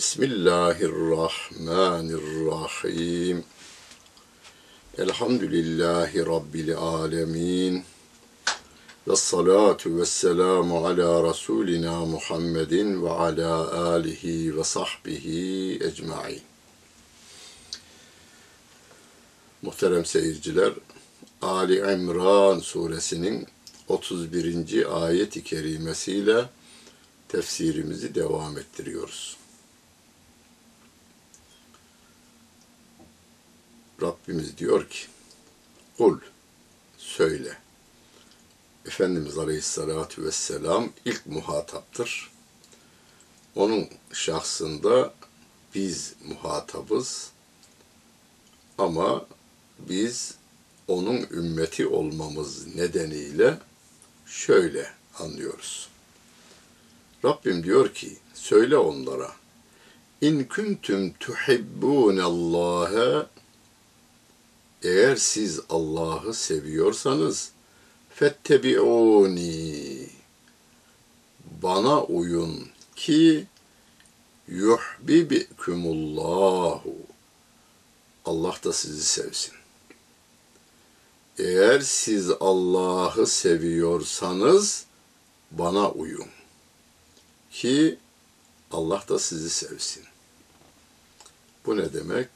Bismillahirrahmanirrahim. Elhamdülillahi Rabbil alemin. Ve salatu ve selamu ala Resulina Muhammedin ve ala alihi ve sahbihi ecmain. Muhterem seyirciler, Ali İmran suresinin 31. ayet-i kerimesiyle tefsirimizi devam ettiriyoruz. Rabbimiz diyor ki, kul, söyle. Efendimiz Aleyhisselatü Vesselam ilk muhataptır. Onun şahsında biz muhatabız ama biz onun ümmeti olmamız nedeniyle şöyle anlıyoruz. Rabbim diyor ki, söyle onlara, İn kuntum tuhibbunallaha eğer siz Allah'ı seviyorsanız fettebi'uni bana uyun ki yuhbibikumullahu Allah da sizi sevsin. Eğer siz Allah'ı seviyorsanız bana uyun ki Allah da sizi sevsin. Bu ne demek?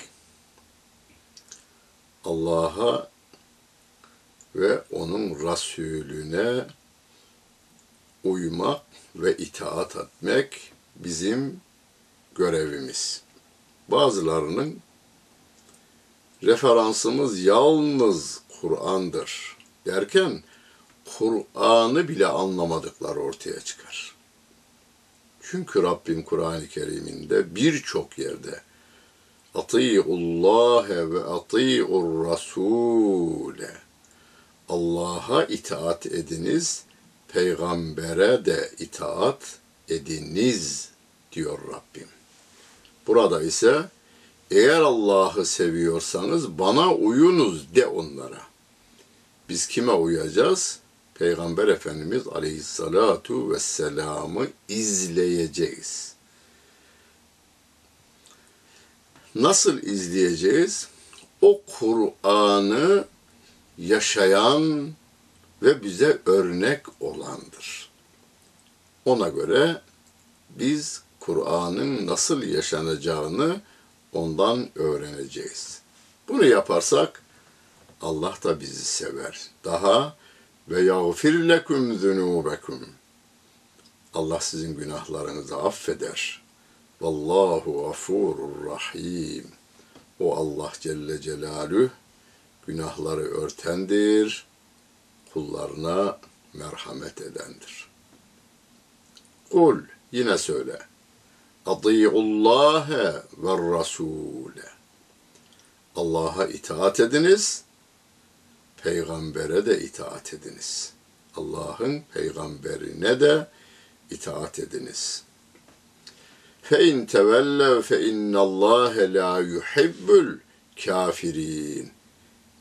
Allah'a ve onun Resulüne uymak ve itaat etmek bizim görevimiz. Bazılarının referansımız yalnız Kur'an'dır derken Kur'an'ı bile anlamadıkları ortaya çıkar. Çünkü Rabbim Kur'an-ı Kerim'inde birçok yerde Ati'ullâhe ve ati'ur rasûle. Allah'a itaat ediniz, peygambere de itaat ediniz diyor Rabbim. Burada ise eğer Allah'ı seviyorsanız bana uyunuz de onlara. Biz kime uyacağız? Peygamber Efendimiz Aleyhissalatu vesselam'ı izleyeceğiz. Nasıl izleyeceğiz? o Kur'an'ı yaşayan ve bize örnek olandır. Ona göre biz Kur'an'ın nasıl yaşanacağını ondan öğreneceğiz. Bunu yaparsak Allah da bizi sever. Daha ve yağfir leküm zunubekum. Allah sizin günahlarınızı affeder. Vallahu gafurur rahim. O Allah Celle Celaluhu günahları örtendir, kullarına merhamet edendir. Kul yine söyle. Adi'ullâhe ve rasûle. Allah'a itaat ediniz, peygambere de itaat ediniz. Allah'ın peygamberine de itaat ediniz. Fe in tevellev fe innallâhe la yuhibbul kafirin.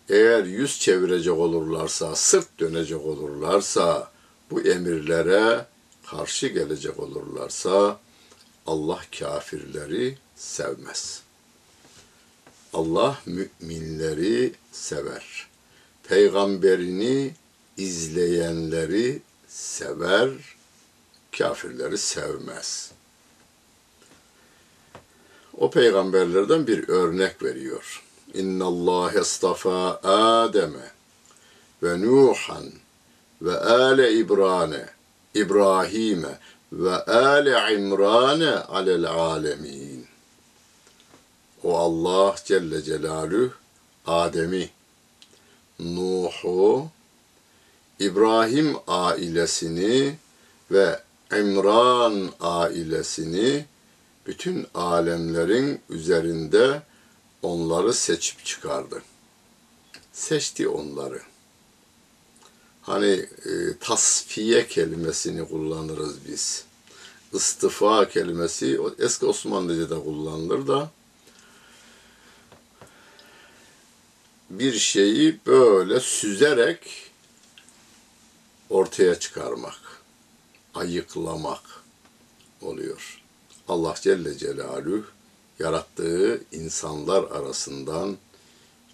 Eğer yüz çevirecek olurlarsa, sırt dönecek olurlarsa, bu emirlere karşı gelecek olurlarsa Allah kafirleri sevmez. Allah müminleri sever. Peygamberini izleyenleri sever, kafirleri sevmez. O peygamberlerden bir örnek veriyor. İnna Allah estafa Adem'e ve Nuhan ve ale İbrane İbrahim'e ve ale İmran'e alel alemin. O Allah Celle Celaluhu Adem'i, Nuh'u, İbrahim ailesini ve İmran ailesini bütün alemlerin üzerinde onları seçip çıkardı. Seçti onları. Hani e, tasfiye kelimesini kullanırız biz. İstifa kelimesi eski Osmanlıca'da kullanılır da bir şeyi böyle süzerek ortaya çıkarmak, ayıklamak oluyor. Allah Celle Celaluhu yarattığı insanlar arasından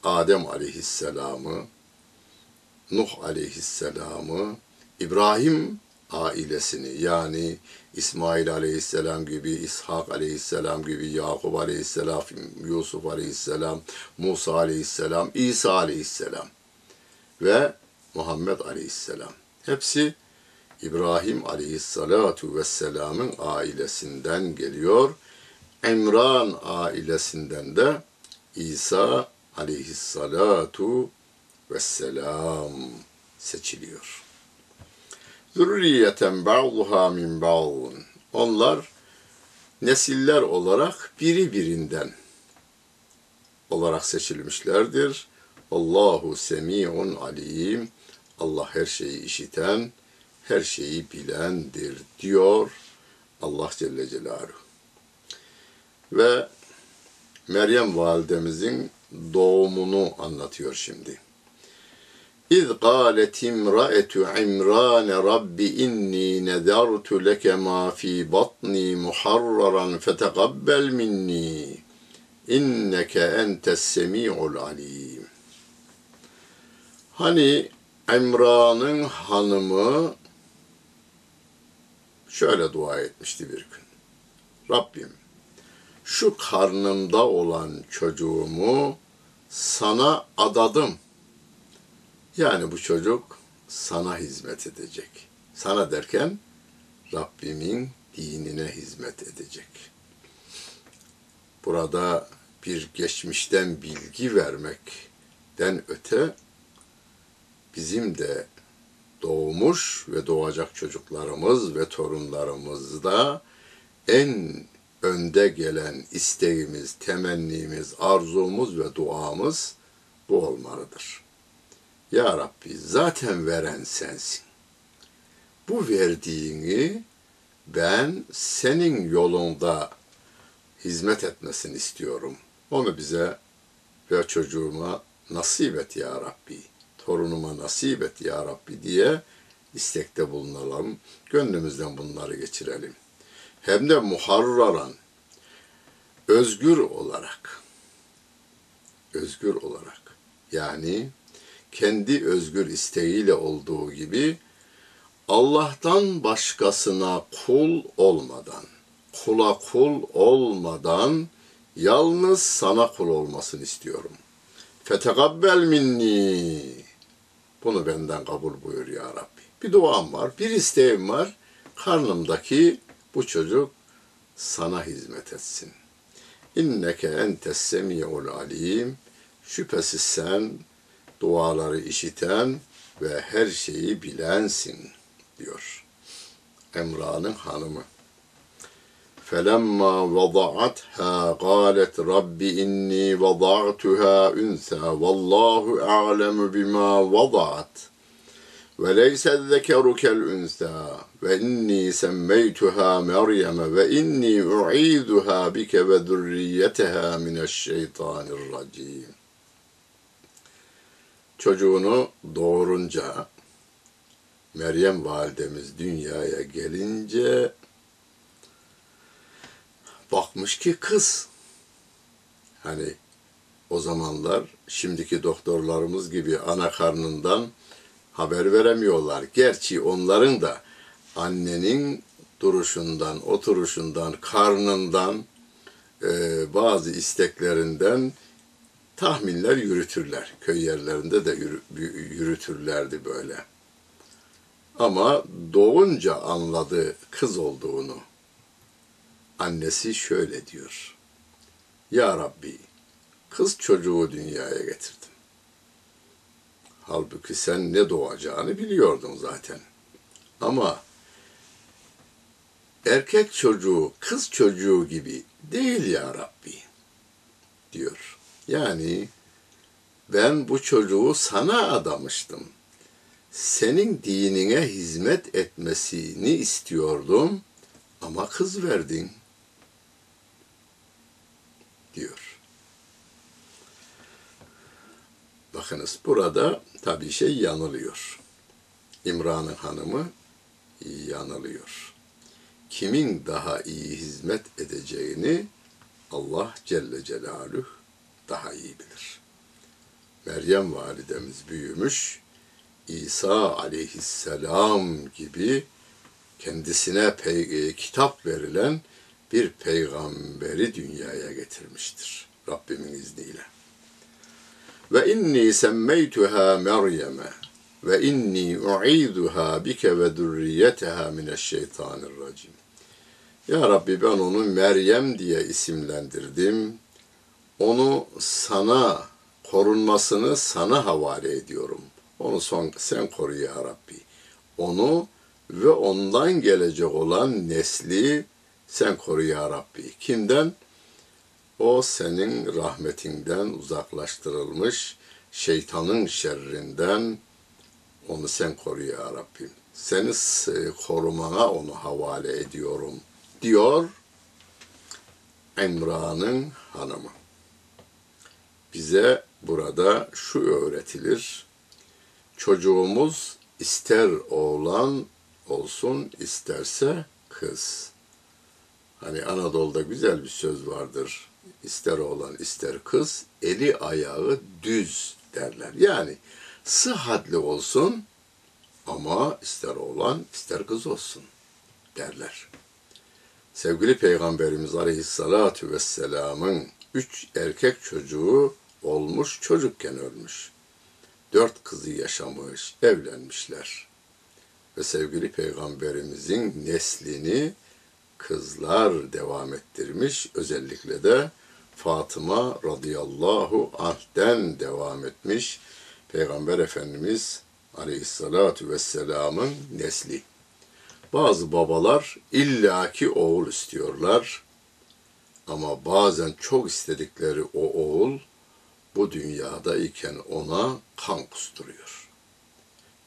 Adem Aleyhisselam'ı, Nuh Aleyhisselam'ı, İbrahim ailesini yani İsmail Aleyhisselam gibi, İshak Aleyhisselam gibi, Yakup Aleyhisselam, Yusuf Aleyhisselam, Musa Aleyhisselam, İsa Aleyhisselam ve Muhammed Aleyhisselam. Hepsi İbrahim Aleyhisselatu Vesselam'ın ailesinden geliyor. Emran ailesinden de İsa Aleyhisselatu Vesselam seçiliyor. Zürriyeten ba'duha min ba'dun. Onlar nesiller olarak biri birinden olarak seçilmişlerdir. Allahu semi'un alim. Allah her şeyi işiten, her şeyi bilendir diyor Allah Celle Celaluhu. Ve Meryem validemizin doğumunu anlatıyor şimdi. İz qalet imra'etu imran rabbi inni nedartu leke ma fi batni muharraran feteqabbel minni inneke entes semi'ul alim. Hani İmran'ın hanımı şöyle dua etmişti bir gün. Rabbim şu karnımda olan çocuğumu sana adadım. Yani bu çocuk sana hizmet edecek. Sana derken Rabbimin dinine hizmet edecek. Burada bir geçmişten bilgi vermekten öte bizim de doğmuş ve doğacak çocuklarımız ve torunlarımızda en önde gelen isteğimiz, temennimiz, arzumuz ve duamız bu olmalıdır. Ya Rabbi zaten veren sensin. Bu verdiğini ben senin yolunda hizmet etmesini istiyorum. Onu bize ve çocuğuma nasip et ya Rabbi. Torunuma nasip et ya Rabbi diye istekte bulunalım. Gönlümüzden bunları geçirelim. Hem de muharraran, özgür olarak. özgür olarak. Yani kendi özgür isteğiyle olduğu gibi Allah'tan başkasına kul olmadan, kula kul olmadan yalnız sana kul olmasını istiyorum. Fetekabbel minni. Bunu benden kabul buyur ya Rabbi. Bir duam var, bir isteğim var. Karnımdaki bu çocuk sana hizmet etsin. İnneke entes semi'ul alim. Şüphesiz sen duaları işiten ve her şeyi bilensin diyor. Emra'nın hanımı. فَلَمَّا وَضَعَتْهَا قَالَتْ رَبِّ إِنِّي وَضَعْتُهَا أُنْثَى وَاللّٰهُ أَعْلَمُ بِمَا وَضَعَتْ وليس الذكر كالأنثى وإني سميتها مريم وإني أعيذها بك وذريتها من الشيطان الرجيم Çocuğunu doğurunca Meryem validemiz dünyaya gelince bakmış ki kız. Hani o zamanlar şimdiki doktorlarımız gibi ana karnından haber veremiyorlar. Gerçi onların da annenin duruşundan, oturuşundan, karnından, e, bazı isteklerinden tahminler yürütürler. Köy yerlerinde de yürü, yürütürlerdi böyle. Ama doğunca anladı kız olduğunu. Annesi şöyle diyor. Ya Rabbi, kız çocuğu dünyaya getirdim. Halbuki sen ne doğacağını biliyordun zaten. Ama erkek çocuğu kız çocuğu gibi değil ya Rabbi diyor. Yani ben bu çocuğu sana adamıştım. Senin dinine hizmet etmesini istiyordum ama kız verdin diyor. Bakınız burada tabii şey yanılıyor. İmran'ın hanımı yanılıyor. Kimin daha iyi hizmet edeceğini Allah Celle Celaluhu daha iyi bilir. Meryem validemiz büyümüş, İsa aleyhisselam gibi kendisine pey- kitap verilen bir peygamberi dünyaya getirmiştir Rabbimin izniyle. Ve inni semmeytuha Meryem'e ve inni u'iduha bike ve zürriyeteha mineşşeytanirracim. Ya Rabbi ben onu Meryem diye isimlendirdim. Onu sana korunmasını sana havale ediyorum. Onu son, sen koru ya Rabbi. Onu ve ondan gelecek olan nesli sen koru ya Rabbi. Kimden? O senin rahmetinden uzaklaştırılmış şeytanın şerrinden onu sen koru ya Rabbim. Seni korumana onu havale ediyorum diyor Emra'nın hanımı. Bize burada şu öğretilir. Çocuğumuz ister oğlan olsun isterse kız. Hani Anadolu'da güzel bir söz vardır. İster oğlan ister kız eli ayağı düz derler. Yani sıhhatli olsun ama ister oğlan ister kız olsun derler. Sevgili Peygamberimiz Aleyhisselatü Vesselam'ın üç erkek çocuğu olmuş çocukken ölmüş. Dört kızı yaşamış, evlenmişler. Ve sevgili Peygamberimizin neslini kızlar devam ettirmiş. Özellikle de Fatıma radıyallahu anh'den devam etmiş. Peygamber Efendimiz aleyhissalatu vesselamın nesli. Bazı babalar illaki oğul istiyorlar. Ama bazen çok istedikleri o oğul bu dünyada iken ona kan kusturuyor.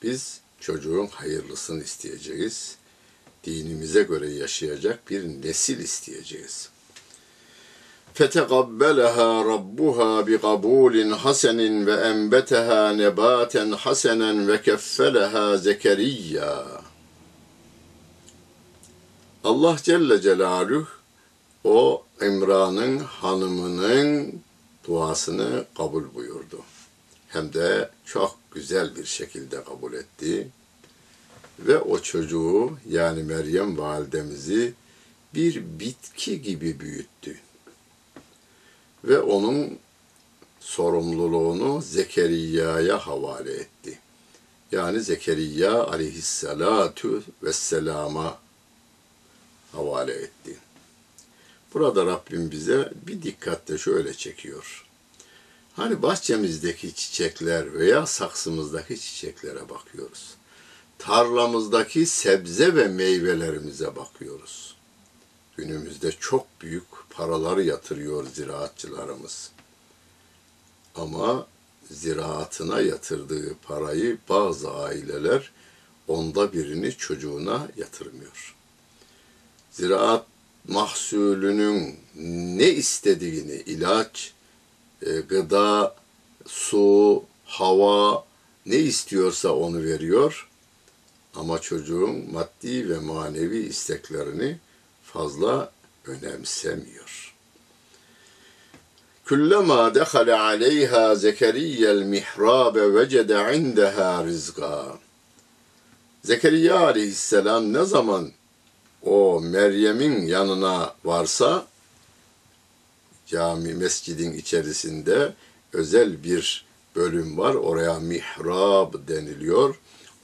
Biz çocuğun hayırlısını isteyeceğiz Dinimize göre yaşayacak bir nesil isteyeceğiz. فَتَقَبَّلَهَا رَبُّهَا بِقَبُولٍ حَسَنٍ وَاَنْبَتَهَا نَبَاتًا حَسَنًا وَكَفَّلَهَا زَكَرِيَّا Allah Celle Celaluhu o İmran'ın hanımının duasını kabul buyurdu. Hem de çok güzel bir şekilde kabul etti. Ve o çocuğu yani Meryem validemizi bir bitki gibi büyüttü. Ve onun sorumluluğunu Zekeriya'ya havale etti. Yani Zekeriya aleyhissalatu vesselama havale etti. Burada Rabbim bize bir dikkatle şöyle çekiyor. Hani bahçemizdeki çiçekler veya saksımızdaki çiçeklere bakıyoruz. Tarlamızdaki sebze ve meyvelerimize bakıyoruz. Günümüzde çok büyük paralar yatırıyor ziraatçılarımız. Ama ziraatına yatırdığı parayı bazı aileler onda birini çocuğuna yatırmıyor. Ziraat mahsulünün ne istediğini, ilaç, e, gıda, su, hava ne istiyorsa onu veriyor. Ama çocuğun maddi ve manevi isteklerini fazla önemsemiyor. Kullama dekhala aleyha Zekeriya el-mihrab vecede indeha rizqa. Zekeriya aleyhisselam ne zaman o Meryem'in yanına varsa cami mescidin içerisinde özel bir bölüm var. Oraya mihrab deniliyor.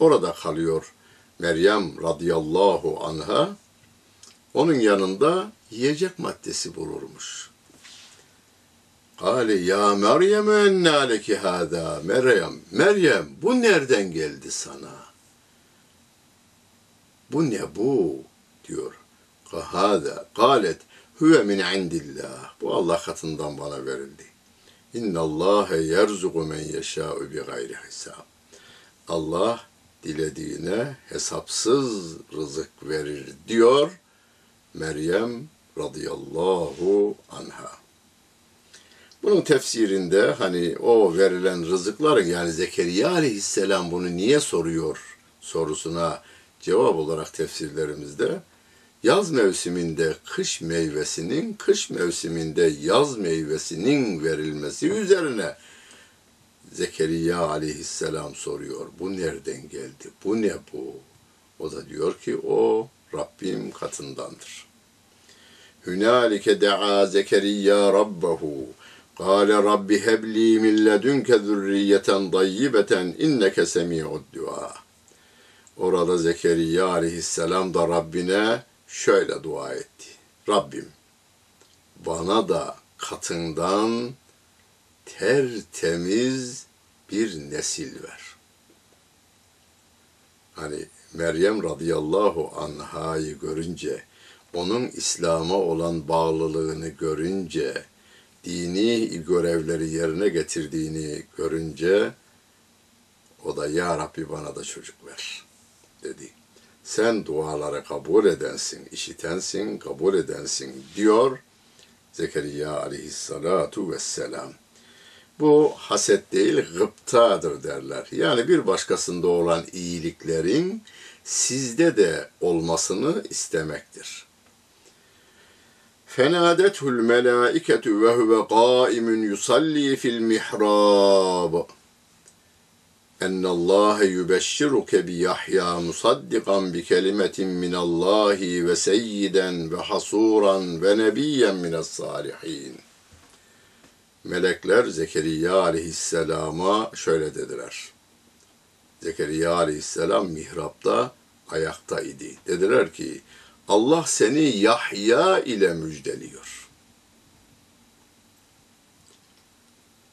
Orada kalıyor Meryem radıyallahu anha. Onun yanında yiyecek maddesi bulurmuş. Kale ya Meryem enna leki hada. Meryem, Meryem bu nereden geldi sana? Bu ne bu? diyor. Hada. Kalet huve min indillah. Bu Allah katından bana verildi. İnna Allahe yerzugu men yeşâ'u bi gayri hesab. Allah dilediğine hesapsız rızık verir diyor Meryem radıyallahu anha. Bunun tefsirinde hani o verilen rızıkların yani Zekeriya aleyhisselam bunu niye soruyor sorusuna cevap olarak tefsirlerimizde yaz mevsiminde kış meyvesinin, kış mevsiminde yaz meyvesinin verilmesi üzerine Zekeriya aleyhisselam soruyor. Bu nereden geldi? Bu ne bu? O da diyor ki o Rabbim katındandır. Hünalike de'a Zekeriya rabbahu. Kale Rabbi hebli min ledünke zürriyeten dayyibeten inneke semi'ud dua. Orada Zekeriya aleyhisselam da Rabbine şöyle dua etti. Rabbim bana da katından tertemiz bir nesil ver. Hani Meryem radıyallahu anhayı görünce, onun İslam'a olan bağlılığını görünce, dini görevleri yerine getirdiğini görünce, o da ya Rabbi bana da çocuk ver dedi. Sen duaları kabul edensin, işitensin, kabul edensin diyor Zekeriya aleyhissalatu vesselam. Bu haset değil, gıptadır derler. Yani bir başkasında olan iyiliklerin sizde de olmasını istemektir. Fenadethul melâiketu ve huve qâimun yusalli fil mihrâb. Ennallâhe yübeşşiruke bi Yahya musaddikan bi kelimetin minallâhi ve seyyiden ve hasuran. Melekler Zekeriya aleyhisselama şöyle dediler. Zekeriya aleyhisselam mihrapta ayakta idi. Dediler ki Allah seni Yahya ile müjdeliyor.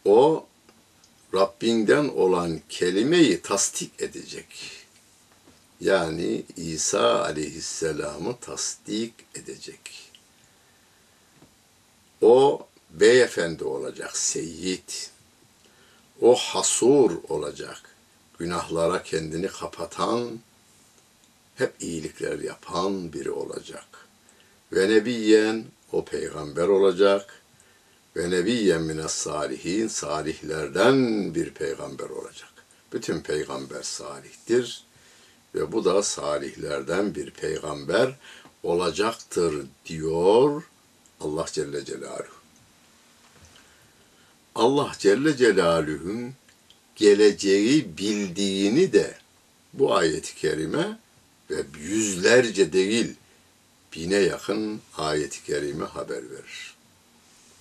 O Rabbinden olan kelimeyi tasdik edecek. Yani İsa aleyhisselamı tasdik edecek. O beyefendi olacak, seyyid. O hasur olacak. Günahlara kendini kapatan, hep iyilikler yapan biri olacak. Ve nebiyen o peygamber olacak ve nebiyyen mines salihin salihlerden bir peygamber olacak. Bütün peygamber salihtir ve bu da salihlerden bir peygamber olacaktır diyor Allah Celle Celaluhu. Allah Celle Celaluhu'nun geleceği bildiğini de bu ayet-i kerime ve yüzlerce değil bine yakın ayet-i kerime haber verir.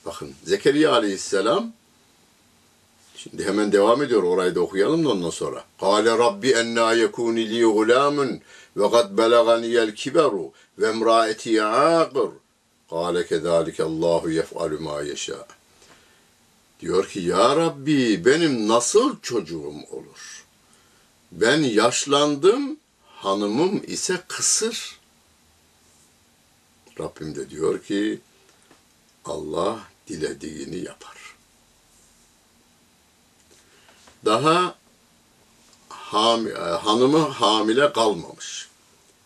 Bakın Zekeriya aleyhisselam şimdi hemen devam ediyor orayı da okuyalım da ondan sonra. Kale Rabbi enna yekuni li gulamun ve kad belaganiyel kiberu ve emraeti aqir. Kale kezalike Allahu yef'alu ma yeşâ. Diyor ki ya Rabbi benim nasıl çocuğum olur? Ben yaşlandım, hanımım ise kısır. Rabbim de diyor ki Allah dilediğini yapar. Daha ham, hanımı hamile kalmamış.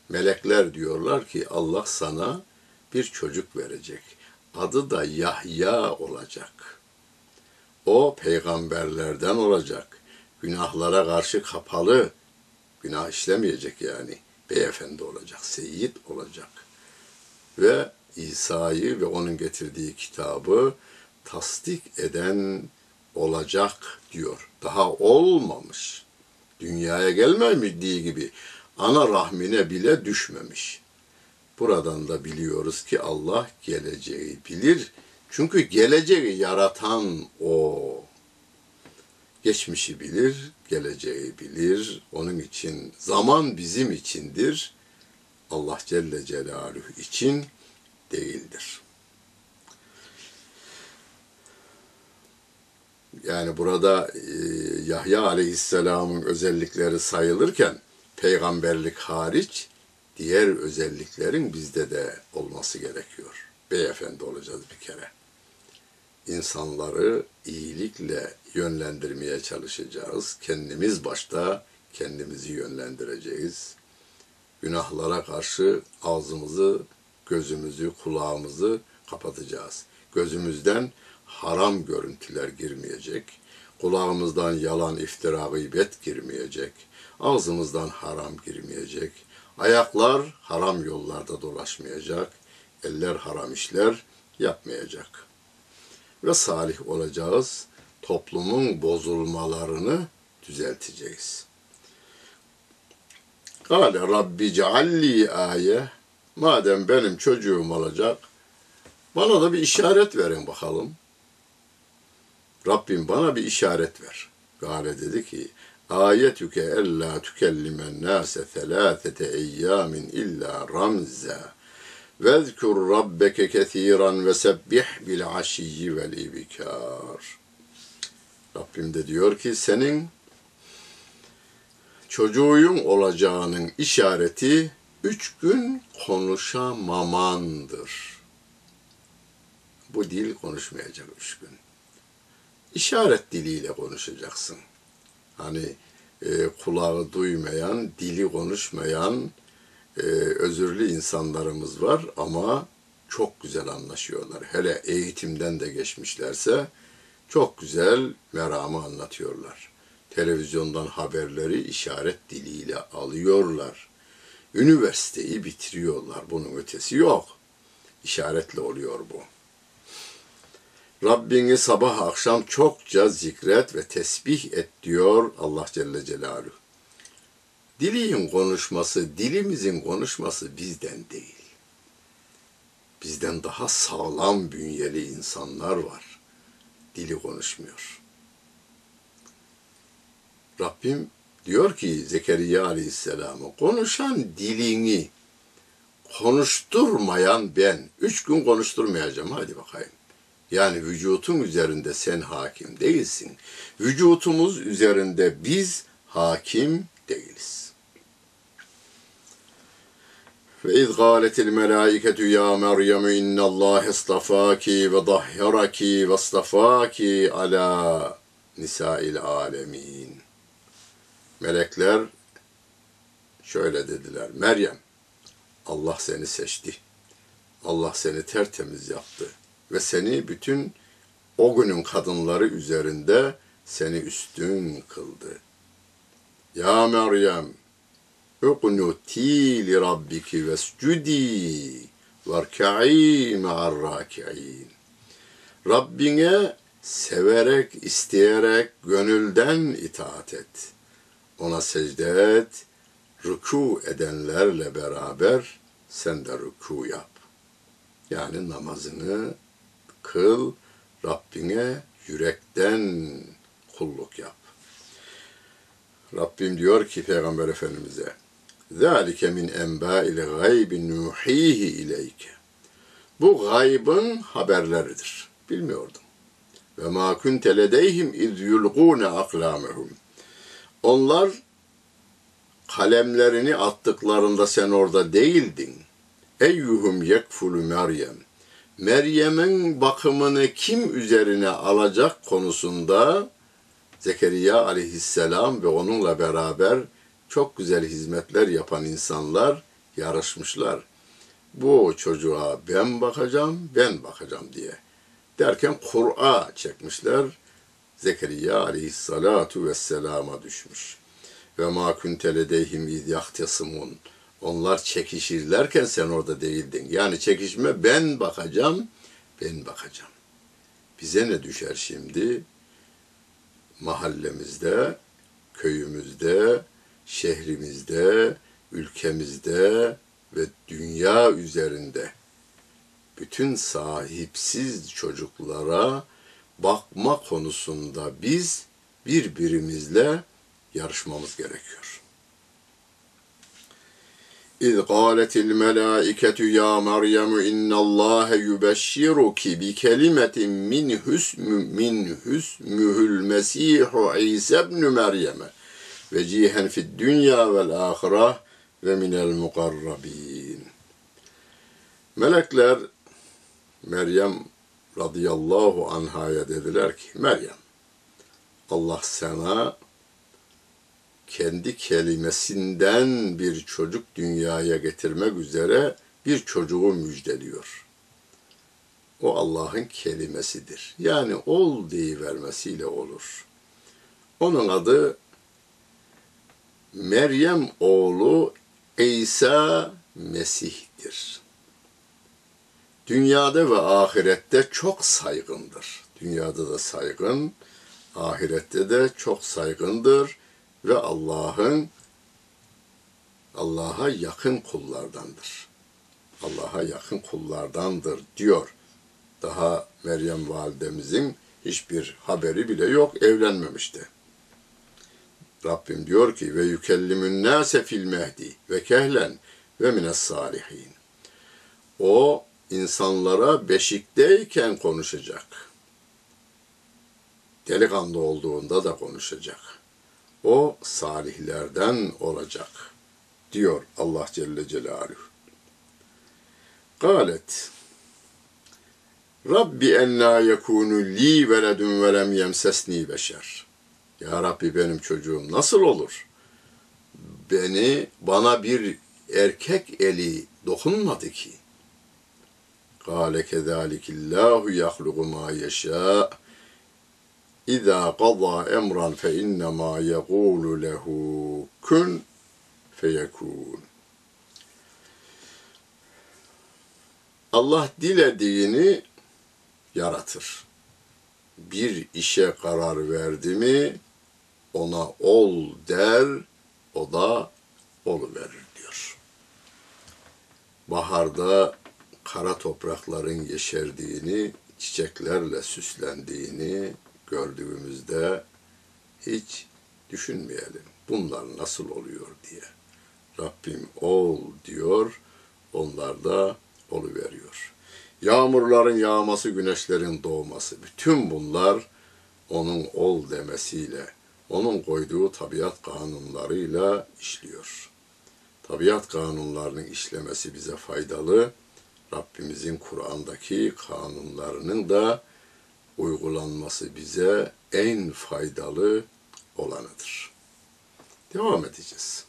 Melekler diyorlar ki Allah sana bir çocuk verecek. Adı da Yahya olacak. O peygamberlerden olacak. Günahlara karşı kapalı. Günah işlemeyecek yani. Beyefendi olacak, seyit olacak. Ve İsa'yı ve onun getirdiği kitabı tasdik eden olacak diyor. Daha olmamış. Dünyaya gelmediği gibi ana rahmine bile düşmemiş. Buradan da biliyoruz ki Allah geleceği bilir. Çünkü geleceği yaratan o. Geçmişi bilir, geleceği bilir. Onun için zaman bizim içindir. Allah Celle Celaluhu için değildir. Yani burada e, Yahya Aleyhisselam'ın özellikleri sayılırken peygamberlik hariç diğer özelliklerin bizde de olması gerekiyor. Beyefendi olacağız bir kere. İnsanları iyilikle yönlendirmeye çalışacağız. Kendimiz başta kendimizi yönlendireceğiz. Günahlara karşı ağzımızı, gözümüzü, kulağımızı kapatacağız. Gözümüzden haram görüntüler girmeyecek. Kulağımızdan yalan, iftira, gıybet girmeyecek. Ağzımızdan haram girmeyecek. Ayaklar haram yollarda dolaşmayacak. Eller haram işler yapmayacak. Ve salih olacağız. Toplumun bozulmalarını düzelteceğiz. Kale Rabbi cealli aye. Madem benim çocuğum olacak, bana da bir işaret verin bakalım. Rabbim bana bir işaret ver. Gale dedi ki, ayetüke ella tükellimen nase thelâthete eyyamin illa ramza. Vezkur rabbeke kethiran ve sebbih bil aşiyyi vel ibikar. Rabbim de diyor ki senin çocuğun olacağının işareti üç gün konuşamamandır. Bu dil konuşmayacak üç gün. İşaret diliyle konuşacaksın. Hani e, kulağı duymayan, dili konuşmayan e, özürlü insanlarımız var ama çok güzel anlaşıyorlar. Hele eğitimden de geçmişlerse çok güzel meramı anlatıyorlar. Televizyondan haberleri işaret diliyle alıyorlar. Üniversiteyi bitiriyorlar. Bunun ötesi yok. İşaretle oluyor bu. Rabbini sabah akşam çokça zikret ve tesbih et diyor Allah Celle Celaluhu. Dilin konuşması, dilimizin konuşması bizden değil. Bizden daha sağlam bünyeli insanlar var. Dili konuşmuyor. Rabbim diyor ki Zekeriya Aleyhisselam'a konuşan dilini konuşturmayan ben. Üç gün konuşturmayacağım hadi bakayım. Yani vücutun üzerinde sen hakim değilsin. Vücutumuz üzerinde biz hakim değiliz. Gâletil melâiketu ya Meryem innallâhe istafâki ve dahharaki ve istafâki ala nisâil âlemîn. Melekler şöyle dediler. Meryem, Allah seni seçti. Allah seni tertemiz yaptı ve seni bütün o günün kadınları üzerinde seni üstün kıldı. Ya Meryem, li rabbiki vescudi verka'i ma'ar raki'in. Rabbine severek, isteyerek, gönülden itaat et. Ona secde et, rükû edenlerle beraber sen de rükû yap. Yani namazını kıl, Rabbine yürekten kulluk yap. Rabbim diyor ki Peygamber Efendimiz'e ذَٰلِكَ مِنْ اَنْبَاءِ الْغَيْبِ نُوحِيهِ اِلَيْكَ Bu gaybın haberleridir. Bilmiyordum. Ve ma kunte ledeyhim iz yulgûne aklamehum. Onlar kalemlerini attıklarında sen orada değildin. Eyyuhum yekfulu Meryem. Meryem'in bakımını kim üzerine alacak konusunda Zekeriya aleyhisselam ve onunla beraber çok güzel hizmetler yapan insanlar yarışmışlar. Bu çocuğa ben bakacağım, ben bakacağım diye. Derken Kur'a çekmişler. Zekeriya aleyhissalatu vesselama düşmüş. Ve ma kunte ledeyhim iz yahtesimun. Onlar çekişirlerken sen orada değildin. Yani çekişme ben bakacağım, ben bakacağım. Bize ne düşer şimdi? Mahallemizde, köyümüzde, şehrimizde, ülkemizde ve dünya üzerinde bütün sahipsiz çocuklara bakma konusunda biz birbirimizle yarışmamız gerekiyor. İz qâletil melâiketu ya Meryem innallâhe yübeşşiruki bi kelimetin min hüsmü min hüsmühül mesîhu İsa ibn Meryem'e vecihen fid dünya vel ahire ve minel mukarrabin. Melekler Meryem radıyallahu anhaya dediler ki Meryem Allah sana kendi kelimesinden bir çocuk dünyaya getirmek üzere bir çocuğu müjdeliyor. O Allah'ın kelimesidir. Yani ol vermesiyle olur. Onun adı Meryem oğlu İsa Mesih'tir. Dünyada ve ahirette çok saygındır. Dünyada da saygın, ahirette de çok saygındır ve Allah'ın Allah'a yakın kullardandır. Allah'a yakın kullardandır diyor. Daha Meryem validemizin hiçbir haberi bile yok, evlenmemişti. Rabbim diyor ki ve yükellimün nase fil mehdi ve kehlen ve mines salihin. O insanlara beşikteyken konuşacak. Delikanlı olduğunda da konuşacak. O salihlerden olacak diyor Allah Celle Celaluhu. Galet Rabbi enna yekunu li veledun ve lem yemsesni beşer. Ya Rabbi benim çocuğum nasıl olur? Beni bana bir erkek eli dokunmadı ki. Kale kezâlikillâhu yahlugu mâ yeşâ. İzâ qadâ emran fe innemâ yegûlu lehu kun feyekûn. Allah dilediğini yaratır. Bir işe karar verdi mi ona ol der, o da verir diyor. Baharda kara toprakların yeşerdiğini, çiçeklerle süslendiğini gördüğümüzde hiç düşünmeyelim. Bunlar nasıl oluyor diye. Rabbim ol diyor, onlar da veriyor. Yağmurların yağması, güneşlerin doğması, bütün bunlar onun ol demesiyle onun koyduğu tabiat kanunlarıyla işliyor. Tabiat kanunlarının işlemesi bize faydalı. Rabbimizin Kur'an'daki kanunlarının da uygulanması bize en faydalı olanıdır. Devam edeceğiz.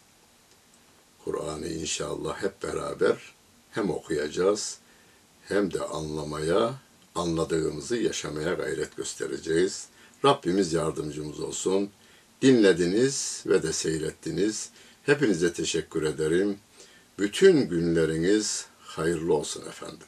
Kur'an'ı inşallah hep beraber hem okuyacağız hem de anlamaya, anladığımızı yaşamaya gayret göstereceğiz. Rabbimiz yardımcımız olsun dinlediniz ve de seyrettiniz. Hepinize teşekkür ederim. Bütün günleriniz hayırlı olsun efendim.